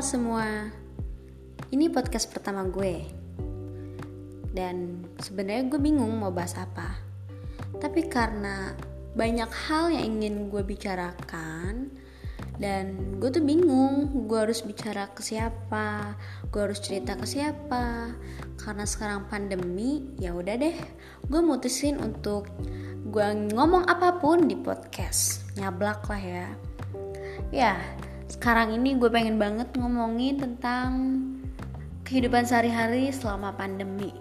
Semua, ini podcast pertama gue. Dan sebenarnya gue bingung mau bahas apa. Tapi karena banyak hal yang ingin gue bicarakan dan gue tuh bingung gue harus bicara ke siapa, gue harus cerita ke siapa. Karena sekarang pandemi, ya udah deh, gue mutusin untuk gue ngomong apa pun di podcast, nyablak lah ya. Ya, sekarang ini gue pengen banget ngomongin tentang kehidupan sehari-hari selama pandemi.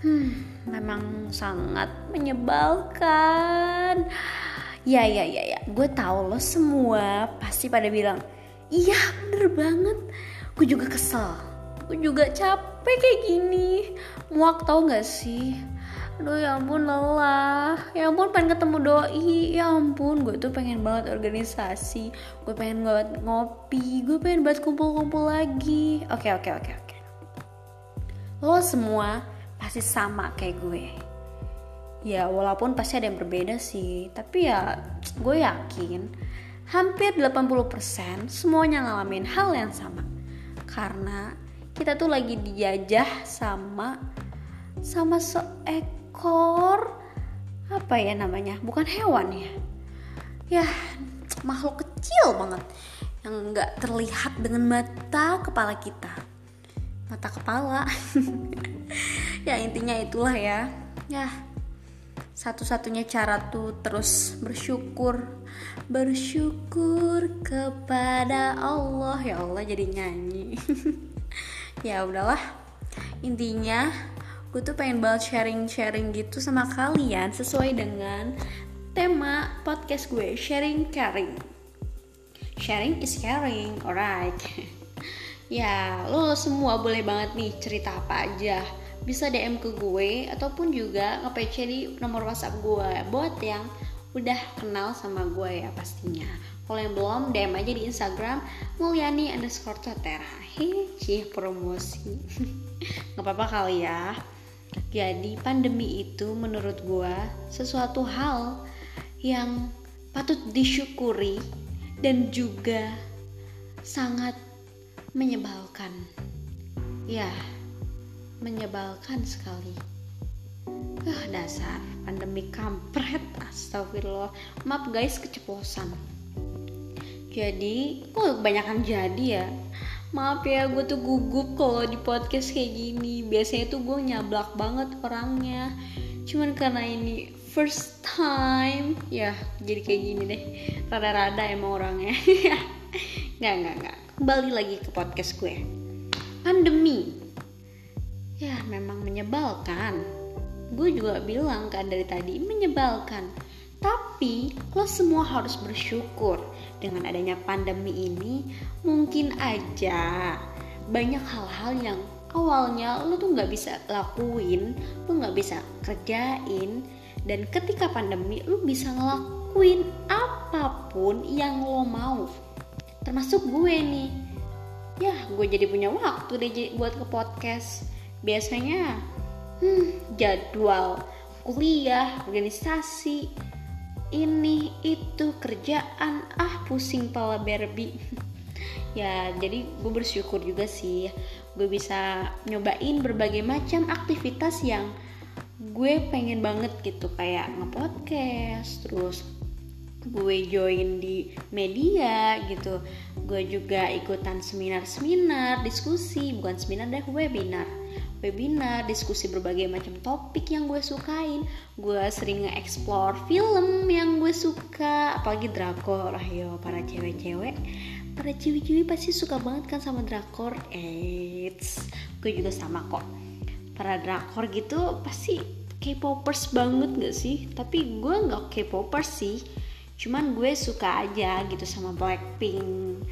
Hmm, memang sangat menyebalkan. Ya ya ya ya, gue tahu lo semua pasti pada bilang, iya bener banget. Gue juga kesel, gue juga capek kayak gini. Muak tau gak sih? Aduh ya ampun lelah. Ya ampun pengen ketemu doi. Ya ampun gue tuh pengen banget organisasi. Gue pengen banget ngopi. Gue pengen banget kumpul-kumpul lagi. Oke oke oke oke. Lo semua pasti sama kayak gue. Ya walaupun pasti ada yang berbeda sih. Tapi ya gue yakin Hampir 80% semuanya ngalamin hal yang sama. Karena kita tuh lagi dijajah sama sama seek ekor apa ya namanya? Bukan hewan ya? Ya makhluk kecil banget yang nggak terlihat dengan mata kepala kita. Mata kepala. Ya intinya itulah ya. Ya satu-satunya cara tuh terus bersyukur. Bersyukur kepada Allah. Ya Allah jadi nyanyi. Ya udahlah. Intinya gue tuh pengen banget sharing-sharing gitu sama kalian sesuai dengan tema podcast gue sharing caring. Sharing is caring alright. Ya lo semua boleh banget nih cerita apa aja. Bisa DM ke gue ataupun juga nge-PC di nomor WhatsApp gue buat yang udah kenal sama gue ya pastinya. Kalau yang belum DM aja di Instagram Mulyani underscore Totera. Hehe, promosi. Nggak apa-apa kali ya jadi pandemi itu menurut gue sesuatu hal yang patut disyukuri dan juga sangat menyebalkan. Ya, menyebalkan sekali. Ah, dasar pandemi kampret, astagfirullah. Maaf guys, keceplosan. Jadi, kok kebanyakan jadi ya? Maaf ya gue tuh gugup kalau di podcast kayak gini. Biasanya tuh gue nyablak banget orangnya. Cuman karena ini first time ya jadi kayak gini deh. Rada-rada emang orangnya. Nggak nggak nggak. Kembali lagi ke podcast gue. Pandemi. Ya memang menyebalkan. Gue juga bilang kan dari tadi menyebalkan tapi lo semua harus bersyukur dengan adanya pandemi ini mungkin aja banyak hal-hal yang awalnya lo tuh nggak bisa lakuin, lo nggak bisa kerjain dan ketika pandemi lo bisa ngelakuin apa pun yang lo mau. Termasuk gue nih. Ya, gue jadi punya waktu deh buat ke podcast. Biasanya hmm, jadwal kuliah, organisasi, ini itu kerjaan. Ah pusing pala Barbie. Ya jadi gue bersyukur juga sih. Gue bisa nyobain berbagai macam aktivitas yang gue pengen banget gitu. Kayak ngepodcast terus gue join di media gitu. Gue juga ikutan seminar-seminar diskusi. Bukan seminar deh webinar webinar, diskusi berbagai macam topik yang gue sukain. Gue sering nge-explore film yang gue suka, apalagi drakor. lah yo, para cewek-cewek, para cewek-cewek pasti suka banget kan sama drakor. Eits, gue juga sama kok. Para drakor gitu pasti K-popers banget gak sih? Tapi gue gak K-popers sih. Cuman gue suka aja gitu sama Blackpink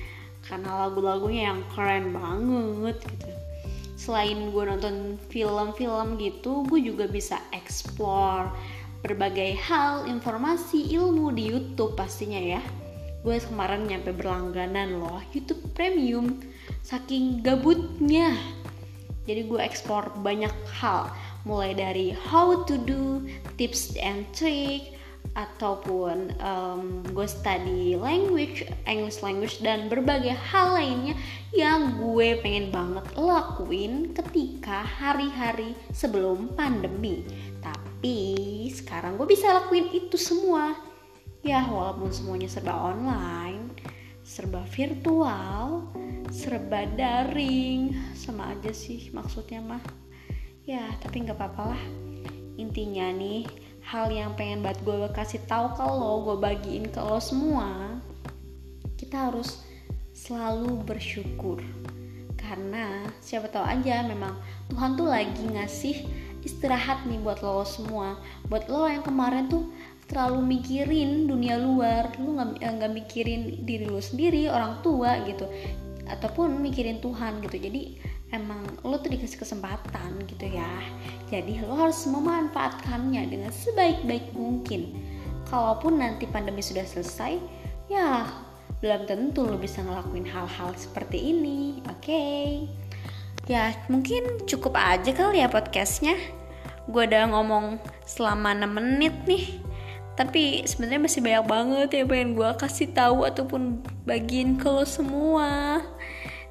karena lagu-lagunya yang keren banget gitu selain gue nonton film-film gitu gue juga bisa explore berbagai hal informasi ilmu di YouTube pastinya ya. Gue kemarin nyampe berlangganan loh YouTube Premium saking gabutnya. Jadi gue explore banyak hal mulai dari how to do tips and trick ataupun um, gue study language, English language dan berbagai hal lainnya yang gue pengen banget lakuin ketika hari-hari sebelum pandemi. Tapi sekarang gue bisa lakuin itu semua. Ya walaupun semuanya serba online, serba virtual, serba daring, sama aja sih maksudnya mah. Ya tapi nggak apa-apa lah. Intinya nih hal yang pengen banget gue kasih tahu ke lo gue bagiin ke lo semua kita harus selalu bersyukur. Karena siapa tahu aja memang Tuhan tuh lagi ngasih istirahat nih buat lo semua. Buat lo yang kemarin tuh terlalu mikirin dunia luar lu nggak nggak mikirin diri lu sendiri orang tua gitu ataupun mikirin Tuhan gitu. Jadi emang lo tuh dikasih kesempatan gitu ya. Jadi lo harus memanfaatkannya dengan sebaik-baik mungkin. Kalaupun nanti pandemi sudah selesai ya belum tentu lo bisa ngelakuin hal-hal seperti ini oke? Okay? ya mungkin cukup aja kali ya podcastnya. Gue udah ngomong selama 6 menit nih. Tapi sebenarnya masih banyak banget ya pengen gue kasih tahu ataupun bagiin ke lo semua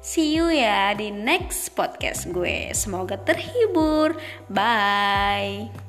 See you ya di next podcast gue. Semoga terhibur. Bye.